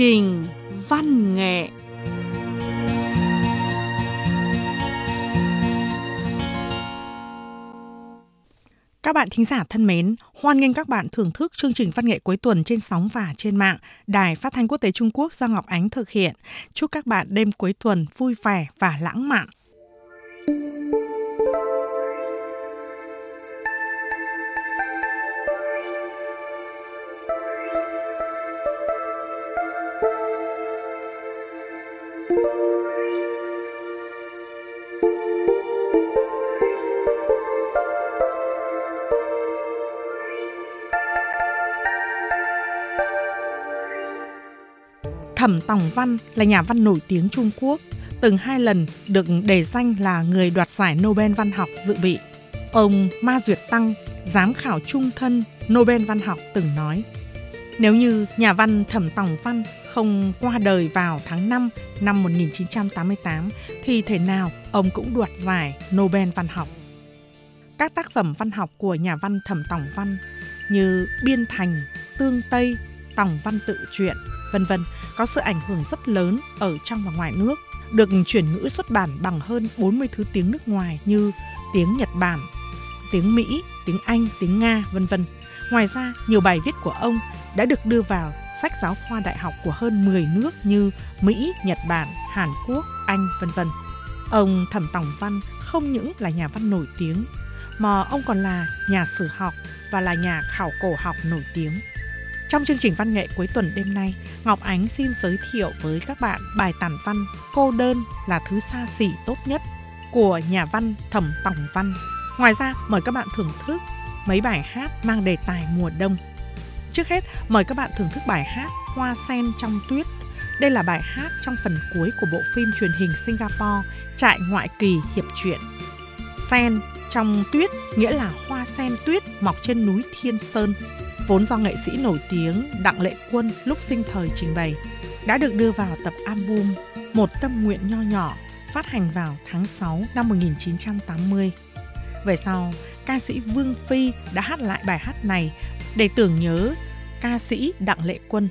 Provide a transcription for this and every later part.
trình văn nghệ Các bạn thính giả thân mến, hoan nghênh các bạn thưởng thức chương trình văn nghệ cuối tuần trên sóng và trên mạng. Đài Phát thanh Quốc tế Trung Quốc do Ngọc Ánh thực hiện. Chúc các bạn đêm cuối tuần vui vẻ và lãng mạn. Thẩm Tòng Văn là nhà văn nổi tiếng Trung Quốc, từng hai lần được đề danh là người đoạt giải Nobel văn học dự bị. Ông Ma Duyệt Tăng, giám khảo trung thân Nobel văn học từng nói, nếu như nhà văn Thẩm Tòng Văn không qua đời vào tháng 5 năm 1988 thì thể nào ông cũng đoạt giải Nobel văn học. Các tác phẩm văn học của nhà văn Thẩm Tòng Văn như Biên Thành, Tương Tây, Tòng Văn tự truyện, vân vân có sự ảnh hưởng rất lớn ở trong và ngoài nước, được chuyển ngữ xuất bản bằng hơn 40 thứ tiếng nước ngoài như tiếng Nhật Bản, tiếng Mỹ, tiếng Anh, tiếng Nga, vân vân. Ngoài ra, nhiều bài viết của ông đã được đưa vào sách giáo khoa đại học của hơn 10 nước như Mỹ, Nhật Bản, Hàn Quốc, Anh, vân vân. Ông Thẩm Tòng Văn không những là nhà văn nổi tiếng, mà ông còn là nhà sử học và là nhà khảo cổ học nổi tiếng. Trong chương trình văn nghệ cuối tuần đêm nay, Ngọc Ánh xin giới thiệu với các bạn bài tản văn Cô đơn là thứ xa xỉ tốt nhất của nhà văn Thẩm Tòng Văn. Ngoài ra, mời các bạn thưởng thức mấy bài hát mang đề tài mùa đông. Trước hết, mời các bạn thưởng thức bài hát Hoa sen trong tuyết. Đây là bài hát trong phần cuối của bộ phim truyền hình Singapore Trại ngoại kỳ hiệp truyện. Sen trong tuyết nghĩa là hoa sen tuyết mọc trên núi Thiên Sơn vốn do nghệ sĩ nổi tiếng Đặng Lệ Quân lúc sinh thời trình bày, đã được đưa vào tập album Một tâm nguyện nho nhỏ phát hành vào tháng 6 năm 1980. Về sau, ca sĩ Vương Phi đã hát lại bài hát này để tưởng nhớ ca sĩ Đặng Lệ Quân.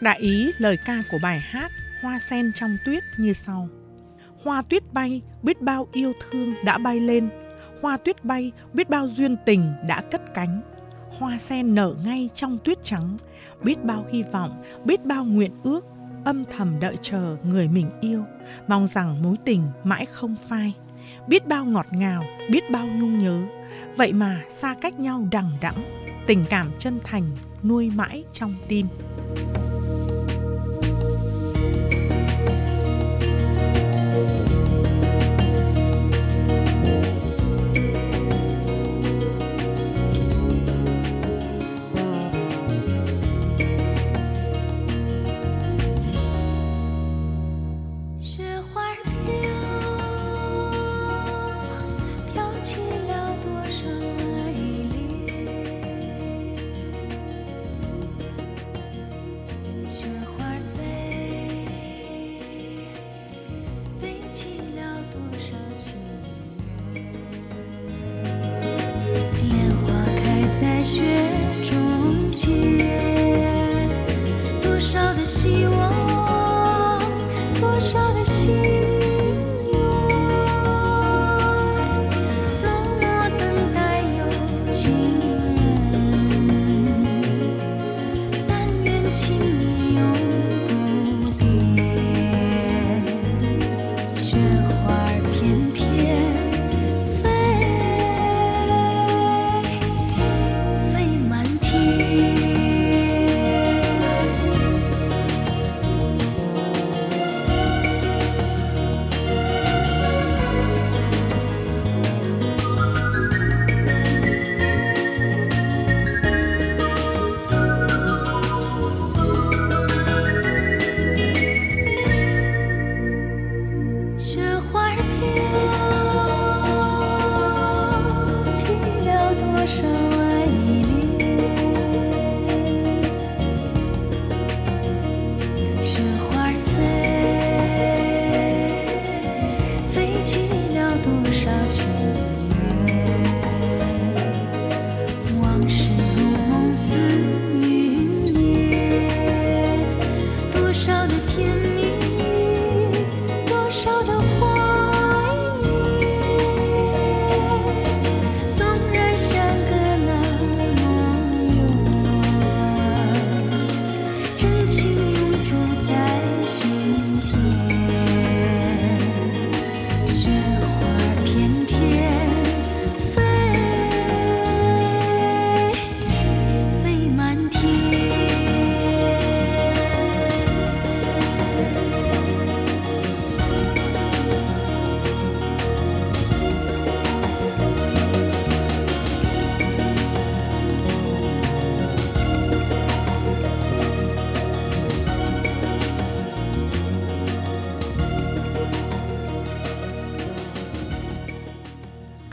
Đại ý lời ca của bài hát Hoa sen trong tuyết như sau. Hoa tuyết bay, biết bao yêu thương đã bay lên. Hoa tuyết bay, biết bao duyên tình đã cất cánh. Hoa sen nở ngay trong tuyết trắng biết bao hy vọng biết bao nguyện ước âm thầm đợi chờ người mình yêu. Mong rằng mối tình mãi không phai biết bao ngọt ngào biết bao nhung nhớ. Vậy mà xa cách nhau đằng đẵng tình cảm chân thành nuôi mãi trong tim. Sure.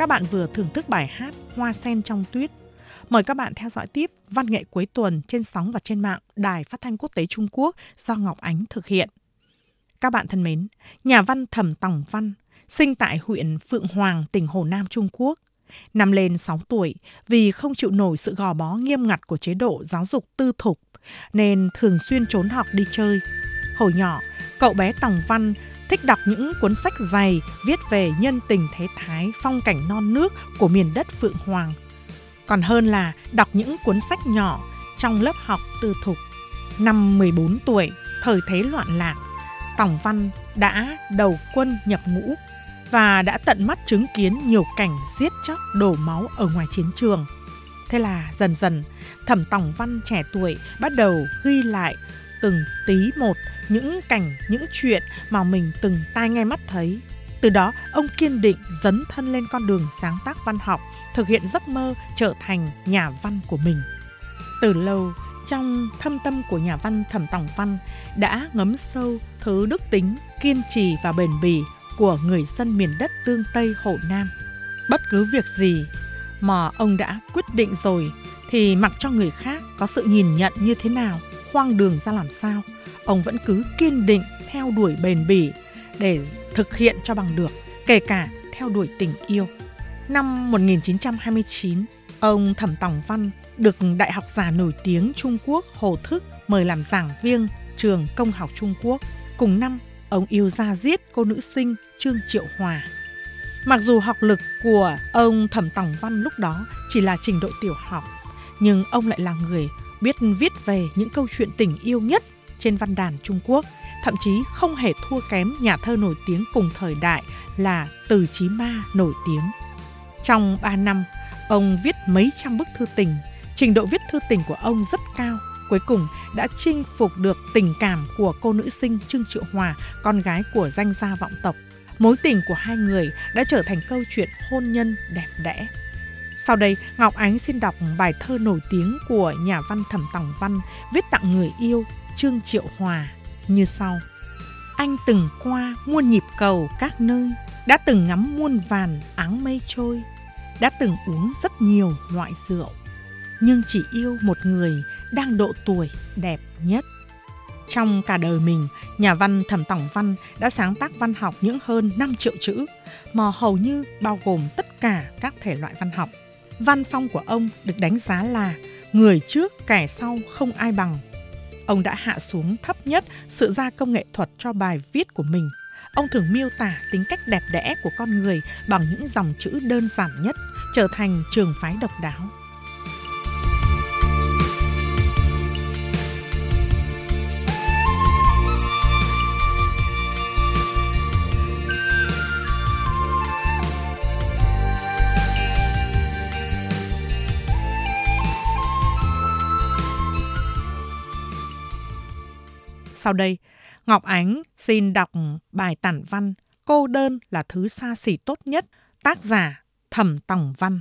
Các bạn vừa thưởng thức bài hát Hoa sen trong tuyết. Mời các bạn theo dõi tiếp văn nghệ cuối tuần trên sóng và trên mạng Đài Phát thanh Quốc tế Trung Quốc do Ngọc Ánh thực hiện. Các bạn thân mến, nhà văn Thẩm Tòng Văn sinh tại huyện Phượng Hoàng, tỉnh Hồ Nam, Trung Quốc. Năm lên 6 tuổi, vì không chịu nổi sự gò bó nghiêm ngặt của chế độ giáo dục tư thục, nên thường xuyên trốn học đi chơi. Hồi nhỏ, cậu bé Tòng Văn thích đọc những cuốn sách dày viết về nhân tình thế thái, phong cảnh non nước của miền đất Phượng Hoàng. Còn hơn là đọc những cuốn sách nhỏ trong lớp học tư thục. Năm 14 tuổi, thời thế loạn lạc, Tòng Văn đã đầu quân nhập ngũ và đã tận mắt chứng kiến nhiều cảnh giết chóc đổ máu ở ngoài chiến trường. Thế là dần dần, Thẩm Tòng Văn trẻ tuổi bắt đầu ghi lại từng tí một những cảnh, những chuyện mà mình từng tai nghe mắt thấy. Từ đó, ông kiên định dấn thân lên con đường sáng tác văn học, thực hiện giấc mơ trở thành nhà văn của mình. Từ lâu, trong thâm tâm của nhà văn Thẩm Tòng Văn đã ngấm sâu thứ đức tính, kiên trì và bền bỉ của người dân miền đất tương Tây Hồ Nam. Bất cứ việc gì mà ông đã quyết định rồi thì mặc cho người khác có sự nhìn nhận như thế nào, hoang đường ra làm sao, ông vẫn cứ kiên định theo đuổi bền bỉ để thực hiện cho bằng được, kể cả theo đuổi tình yêu. Năm 1929, ông Thẩm Tòng Văn được Đại học giả nổi tiếng Trung Quốc Hồ Thức mời làm giảng viên trường công học Trung Quốc. Cùng năm, ông yêu ra giết cô nữ sinh Trương Triệu Hòa. Mặc dù học lực của ông Thẩm Tòng Văn lúc đó chỉ là trình độ tiểu học, nhưng ông lại là người biết viết về những câu chuyện tình yêu nhất trên văn đàn Trung Quốc, thậm chí không hề thua kém nhà thơ nổi tiếng cùng thời đại là Từ Chí Ma nổi tiếng. Trong 3 năm, ông viết mấy trăm bức thư tình, trình độ viết thư tình của ông rất cao. Cuối cùng đã chinh phục được tình cảm của cô nữ sinh Trương Triệu Hòa, con gái của danh gia vọng tộc. Mối tình của hai người đã trở thành câu chuyện hôn nhân đẹp đẽ. Sau đây, Ngọc Ánh xin đọc bài thơ nổi tiếng của nhà văn Thẩm Tòng Văn viết tặng người yêu Trương Triệu Hòa như sau. Anh từng qua muôn nhịp cầu các nơi, đã từng ngắm muôn vàn áng mây trôi, đã từng uống rất nhiều loại rượu, nhưng chỉ yêu một người đang độ tuổi đẹp nhất. Trong cả đời mình, nhà văn Thẩm Tòng Văn đã sáng tác văn học những hơn 5 triệu chữ, mà hầu như bao gồm tất cả các thể loại văn học. Văn phong của ông được đánh giá là người trước kẻ sau không ai bằng Ông đã hạ xuống thấp nhất sự gia công nghệ thuật cho bài viết của mình. Ông thường miêu tả tính cách đẹp đẽ của con người bằng những dòng chữ đơn giản nhất, trở thành trường phái độc đáo. Sau đây, Ngọc Ánh xin đọc bài tản văn Cô đơn là thứ xa xỉ tốt nhất, tác giả Thẩm Tòng Văn.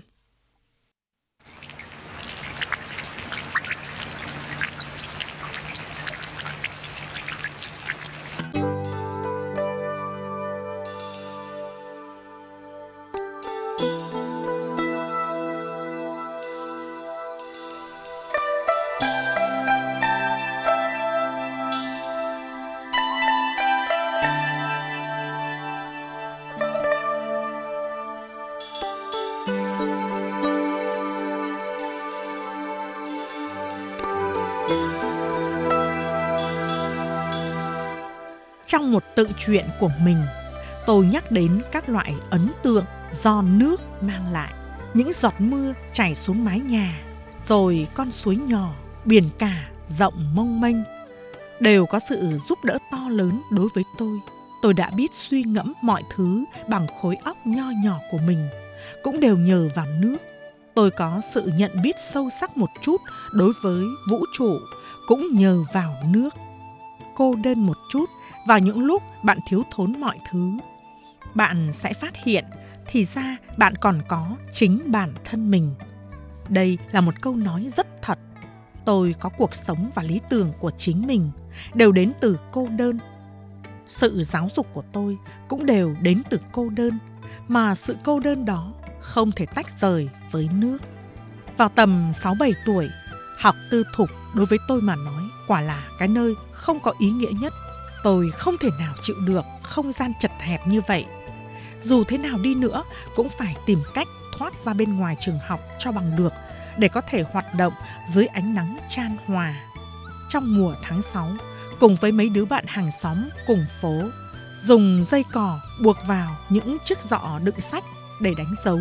Tự truyện của mình, tôi nhắc đến các loại ấn tượng do nước mang lại. Những giọt mưa chảy xuống mái nhà, rồi con suối nhỏ, biển cả rộng mông mênh đều có sự giúp đỡ to lớn đối với tôi. Tôi đã biết suy ngẫm mọi thứ bằng khối óc nho nhỏ của mình, cũng đều nhờ vào nước. Tôi có sự nhận biết sâu sắc một chút đối với vũ trụ, cũng nhờ vào nước. Cô đơn một chút vào những lúc bạn thiếu thốn mọi thứ. Bạn sẽ phát hiện thì ra bạn còn có chính bản thân mình. Đây là một câu nói rất thật. Tôi có cuộc sống và lý tưởng của chính mình đều đến từ cô đơn. Sự giáo dục của tôi cũng đều đến từ cô đơn, mà sự cô đơn đó không thể tách rời với nước. Vào tầm 6-7 tuổi, học tư thục đối với tôi mà nói quả là cái nơi không có ý nghĩa nhất. Tôi không thể nào chịu được không gian chật hẹp như vậy. Dù thế nào đi nữa cũng phải tìm cách thoát ra bên ngoài trường học cho bằng được để có thể hoạt động dưới ánh nắng chan hòa. Trong mùa tháng 6, cùng với mấy đứa bạn hàng xóm cùng phố, dùng dây cỏ buộc vào những chiếc giỏ đựng sách để đánh dấu,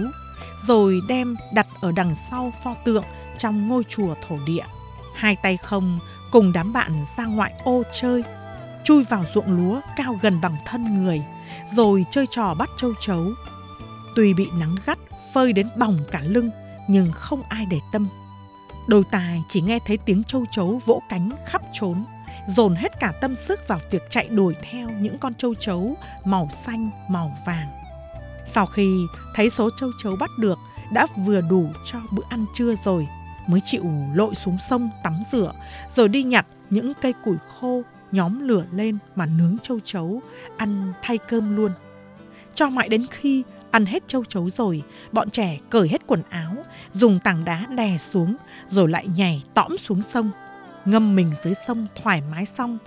rồi đem đặt ở đằng sau pho tượng trong ngôi chùa thổ địa. Hai tay không cùng đám bạn ra ngoại ô chơi, chui vào ruộng lúa cao gần bằng thân người, rồi chơi trò bắt châu chấu. Tuy bị nắng gắt phơi đến bỏng cả lưng, nhưng không ai để tâm. Đôi tài chỉ nghe thấy tiếng châu chấu vỗ cánh khắp trốn, dồn hết cả tâm sức vào việc chạy đuổi theo những con châu chấu màu xanh, màu vàng. Sau khi thấy số châu chấu bắt được đã vừa đủ cho bữa ăn trưa rồi, mới chịu lội xuống sông tắm rửa, rồi đi nhặt những cây củi khô nhóm lửa lên mà nướng châu chấu, ăn thay cơm luôn. Cho mãi đến khi ăn hết châu chấu rồi, bọn trẻ cởi hết quần áo, dùng tảng đá đè xuống, rồi lại nhảy tõm xuống sông. Ngâm mình dưới sông thoải mái xong,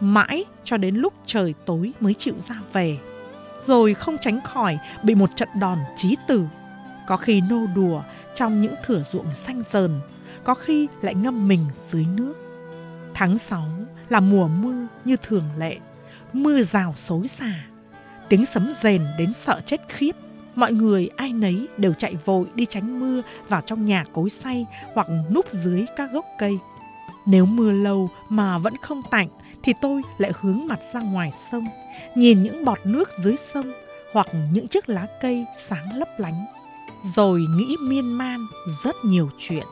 mãi cho đến lúc trời tối mới chịu ra về. Rồi không tránh khỏi bị một trận đòn chí tử. Có khi nô đùa trong những thửa ruộng xanh dờn, có khi lại ngâm mình dưới nước. Tháng 6 là mùa mưa như thường lệ, mưa rào xối xả. Tiếng sấm rền đến sợ chết khiếp. Mọi người ai nấy đều chạy vội đi tránh mưa vào trong nhà cối xay hoặc núp dưới các gốc cây. Nếu mưa lâu mà vẫn không tạnh thì tôi lại hướng mặt ra ngoài sông, nhìn những bọt nước dưới sông hoặc những chiếc lá cây sáng lấp lánh. Rồi nghĩ miên man rất nhiều chuyện.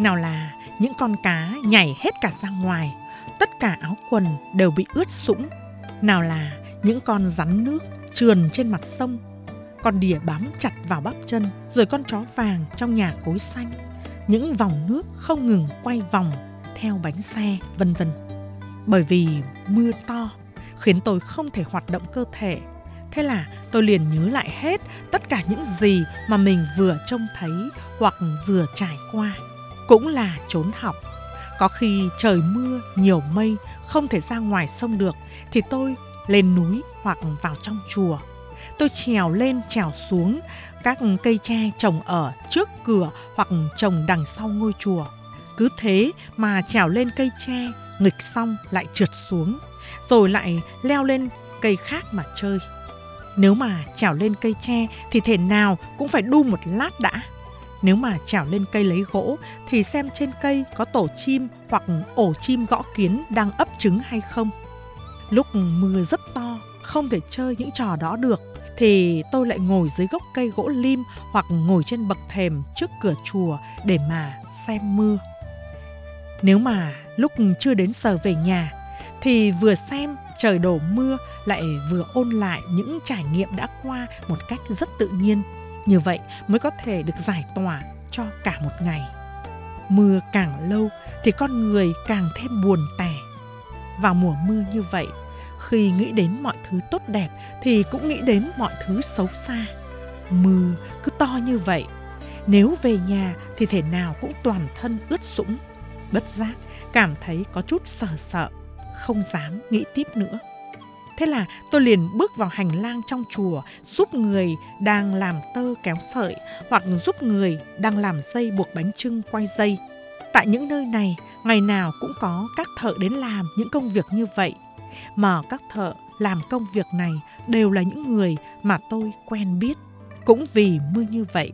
Nào là những con cá nhảy hết cả ra ngoài, tất cả áo quần đều bị ướt sũng. Nào là những con rắn nước trườn trên mặt sông, con đỉa bám chặt vào bắp chân, rồi con chó vàng trong nhà cối xanh. Những vòng nước không ngừng quay vòng theo bánh xe, vân vân. Bởi vì mưa to khiến tôi không thể hoạt động cơ thể. Thế là tôi liền nhớ lại hết tất cả những gì mà mình vừa trông thấy hoặc vừa trải qua cũng là trốn học. Có khi trời mưa, nhiều mây, không thể ra ngoài sông được thì tôi lên núi hoặc vào trong chùa. Tôi trèo lên trèo xuống các cây tre trồng ở trước cửa hoặc trồng đằng sau ngôi chùa. Cứ thế mà trèo lên cây tre, nghịch xong lại trượt xuống, rồi lại leo lên cây khác mà chơi. Nếu mà trèo lên cây tre thì thể nào cũng phải đu một lát đã. Nếu mà trèo lên cây lấy gỗ thì xem trên cây có tổ chim hoặc ổ chim gõ kiến đang ấp trứng hay không. Lúc mưa rất to, không thể chơi những trò đó được thì tôi lại ngồi dưới gốc cây gỗ lim hoặc ngồi trên bậc thềm trước cửa chùa để mà xem mưa. Nếu mà lúc chưa đến giờ về nhà thì vừa xem trời đổ mưa lại vừa ôn lại những trải nghiệm đã qua một cách rất tự nhiên như vậy mới có thể được giải tỏa cho cả một ngày. Mưa càng lâu thì con người càng thêm buồn tẻ. Vào mùa mưa như vậy, khi nghĩ đến mọi thứ tốt đẹp thì cũng nghĩ đến mọi thứ xấu xa. Mưa cứ to như vậy, nếu về nhà thì thể nào cũng toàn thân ướt sũng. Bất giác, cảm thấy có chút sợ sợ, không dám nghĩ tiếp nữa. Thế là tôi liền bước vào hành lang trong chùa giúp người đang làm tơ kéo sợi hoặc giúp người đang làm dây buộc bánh trưng quay dây. Tại những nơi này, ngày nào cũng có các thợ đến làm những công việc như vậy. mà các thợ làm công việc này đều là những người mà tôi quen biết. Cũng vì mưa như vậy,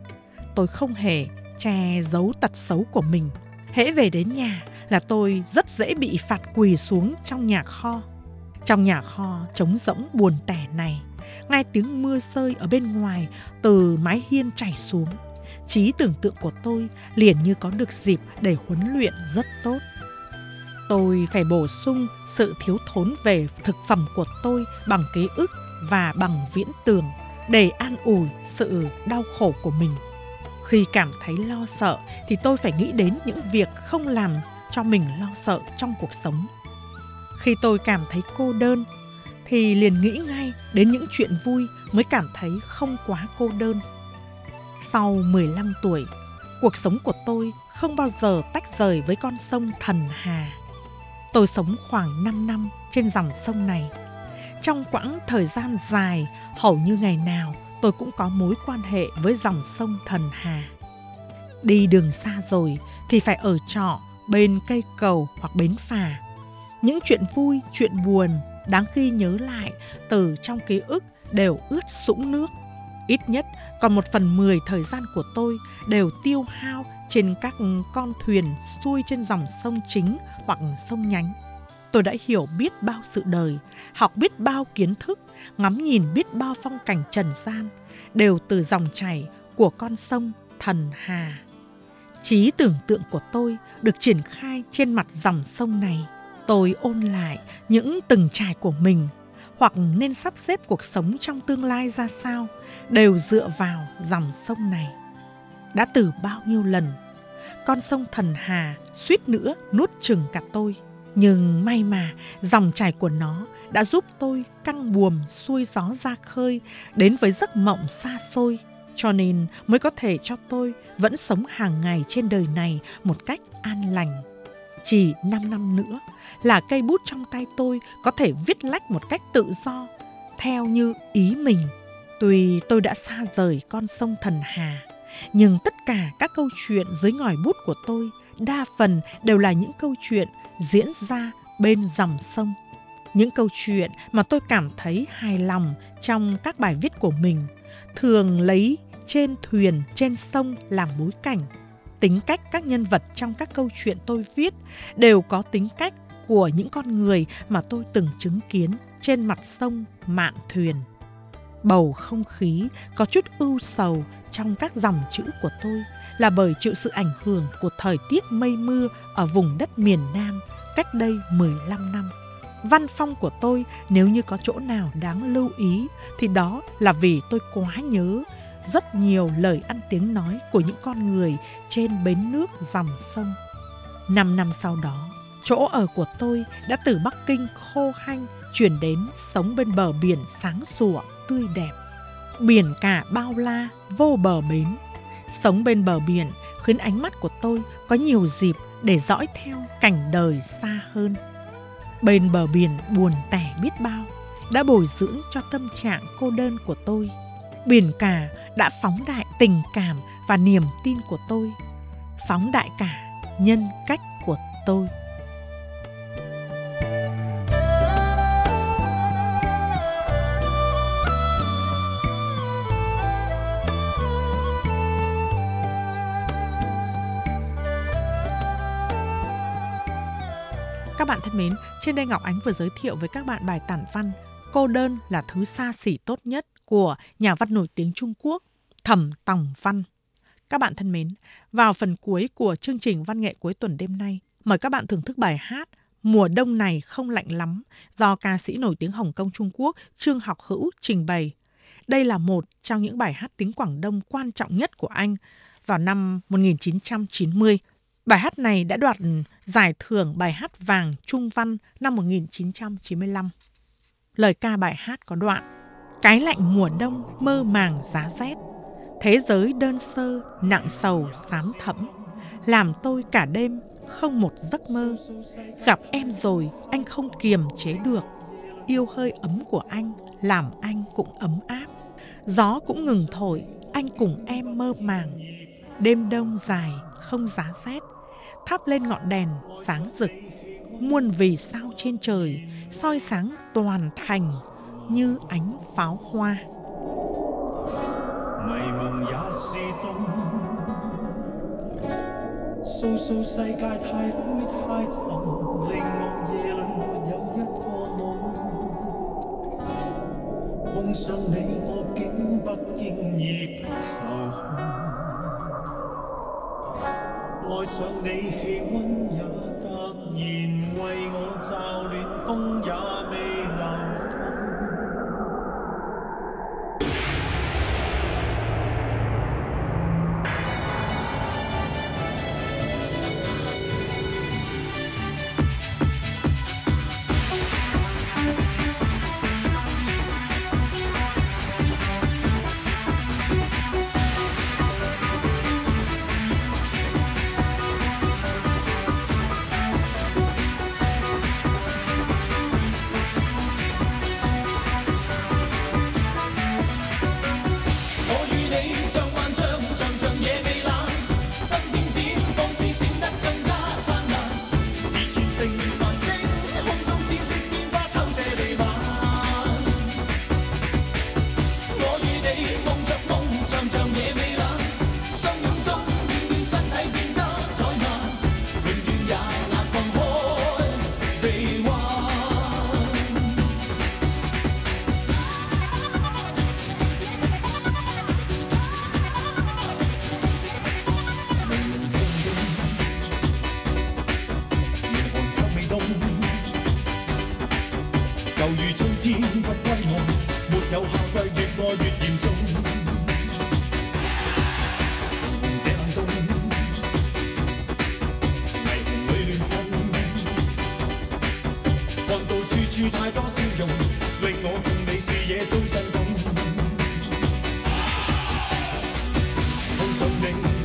tôi không hề che giấu tật xấu của mình. Hễ về đến nhà là tôi rất dễ bị phạt quỳ xuống trong nhà kho. Trong nhà kho trống rỗng buồn tẻ này, nghe tiếng mưa rơi ở bên ngoài từ mái hiên chảy xuống. Trí tưởng tượng của tôi liền như có được dịp để huấn luyện rất tốt. Tôi phải bổ sung sự thiếu thốn về thực phẩm của tôi bằng ký ức và bằng viễn tường để an ủi sự đau khổ của mình. Khi cảm thấy lo sợ thì tôi phải nghĩ đến những việc không làm cho mình lo sợ trong cuộc sống. Khi tôi cảm thấy cô đơn thì liền nghĩ ngay đến những chuyện vui mới cảm thấy không quá cô đơn. Sau 15 tuổi, cuộc sống của tôi không bao giờ tách rời với con sông Thần Hà. Tôi sống khoảng 5 năm trên dòng sông này. Trong quãng thời gian dài, hầu như ngày nào tôi cũng có mối quan hệ với dòng sông Thần Hà. Đi đường xa rồi thì phải ở trọ bên cây cầu hoặc bến phà. Những chuyện vui, chuyện buồn đáng khi nhớ lại từ trong ký ức đều ướt sũng nước. Ít nhất còn một phần mười thời gian của tôi đều tiêu hao trên các con thuyền xuôi trên dòng sông chính hoặc sông nhánh. Tôi đã hiểu biết bao sự đời, học biết bao kiến thức, ngắm nhìn biết bao phong cảnh trần gian, đều từ dòng chảy của con sông Thần Hà. Trí tưởng tượng của tôi được triển khai trên mặt dòng sông này. Tôi ôn lại những từng trải của mình, hoặc nên sắp xếp cuộc sống trong tương lai ra sao, đều dựa vào dòng sông này. Đã từ bao nhiêu lần, con sông Thần Hà suýt nữa nuốt chừng cả tôi. Nhưng may mà dòng chảy của nó đã giúp tôi căng buồm xuôi gió ra khơi, đến với giấc mộng xa xôi cho nên mới có thể cho tôi vẫn sống hàng ngày trên đời này một cách an lành. Chỉ 5 năm nữa là cây bút trong tay tôi có thể viết lách một cách tự do, theo như ý mình. Tuy tôi đã xa rời con sông Thần Hà, nhưng tất cả các câu chuyện dưới ngòi bút của tôi đa phần đều là những câu chuyện diễn ra bên dòng sông. Những câu chuyện mà tôi cảm thấy hài lòng trong các bài viết của mình thường lấy trên thuyền, trên sông làm bối cảnh. Tính cách các nhân vật trong các câu chuyện tôi viết đều có tính cách của những con người mà tôi từng chứng kiến trên mặt sông mạn thuyền. Bầu không khí có chút ưu sầu trong các dòng chữ của tôi là bởi chịu sự ảnh hưởng của thời tiết mây mưa ở vùng đất miền Nam cách đây 15 năm. Văn phong của tôi nếu như có chỗ nào đáng lưu ý thì đó là vì tôi quá nhớ rất nhiều lời ăn tiếng nói của những con người trên bến nước dòng sông. Năm năm sau đó, chỗ ở của tôi đã từ Bắc Kinh khô hanh chuyển đến sống bên bờ biển sáng sủa, tươi đẹp. Biển cả bao la, vô bờ bến. Sống bên bờ biển khiến ánh mắt của tôi có nhiều dịp để dõi theo cảnh đời xa hơn. Bên bờ biển buồn tẻ biết bao, đã bồi dưỡng cho tâm trạng cô đơn của tôi. Biển cả đã phóng đại tình cảm và niềm tin của tôi phóng đại cả nhân cách của tôi. Các bạn thân mến, trên đây Ngọc Ánh vừa giới thiệu với các bạn bài tản văn Cô đơn là thứ xa xỉ tốt nhất của nhà văn nổi tiếng Trung Quốc. Thẩm Tòng Văn. Các bạn thân mến, vào phần cuối của chương trình văn nghệ cuối tuần đêm nay, mời các bạn thưởng thức bài hát Mùa đông này không lạnh lắm do ca sĩ nổi tiếng Hồng Kông Trung Quốc Trương Học Hữu trình bày. Đây là một trong những bài hát tiếng Quảng Đông quan trọng nhất của anh vào năm 1990. Bài hát này đã đoạt giải thưởng bài hát vàng Trung Văn năm 1995. Lời ca bài hát có đoạn Cái lạnh mùa đông mơ màng giá rét Thế giới đơn sơ, nặng sầu, xám thẫm. Làm tôi cả đêm không một giấc mơ. Gặp em rồi anh không kiềm chế được. Yêu hơi ấm của anh làm anh cũng ấm áp. Gió cũng ngừng thổi, anh cùng em mơ màng. Đêm đông dài không giá rét. Thắp lên ngọn đèn sáng rực. Muôn vì sao trên trời soi sáng toàn thành như ánh pháo hoa. 迷夢也是冬，訴訴世界太灰太沉，令我夜里没有一个梦。碰上你我竟不经意不受控，愛上你气温也 Các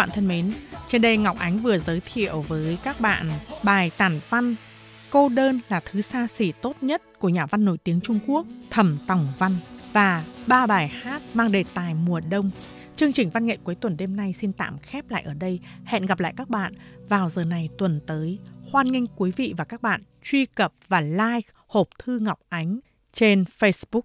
bạn thân mến, trên đây Ngọc Ánh vừa giới thiệu với các bạn bài tản văn Cô đơn là thứ xa xỉ tốt nhất của nhà văn nổi tiếng Trung Quốc Thẩm Tòng Văn và ba bài hát mang đề tài mùa đông. Chương trình văn nghệ cuối tuần đêm nay xin tạm khép lại ở đây. Hẹn gặp lại các bạn vào giờ này tuần tới. Hoan nghênh quý vị và các bạn truy cập và like hộp thư Ngọc Ánh trên Facebook.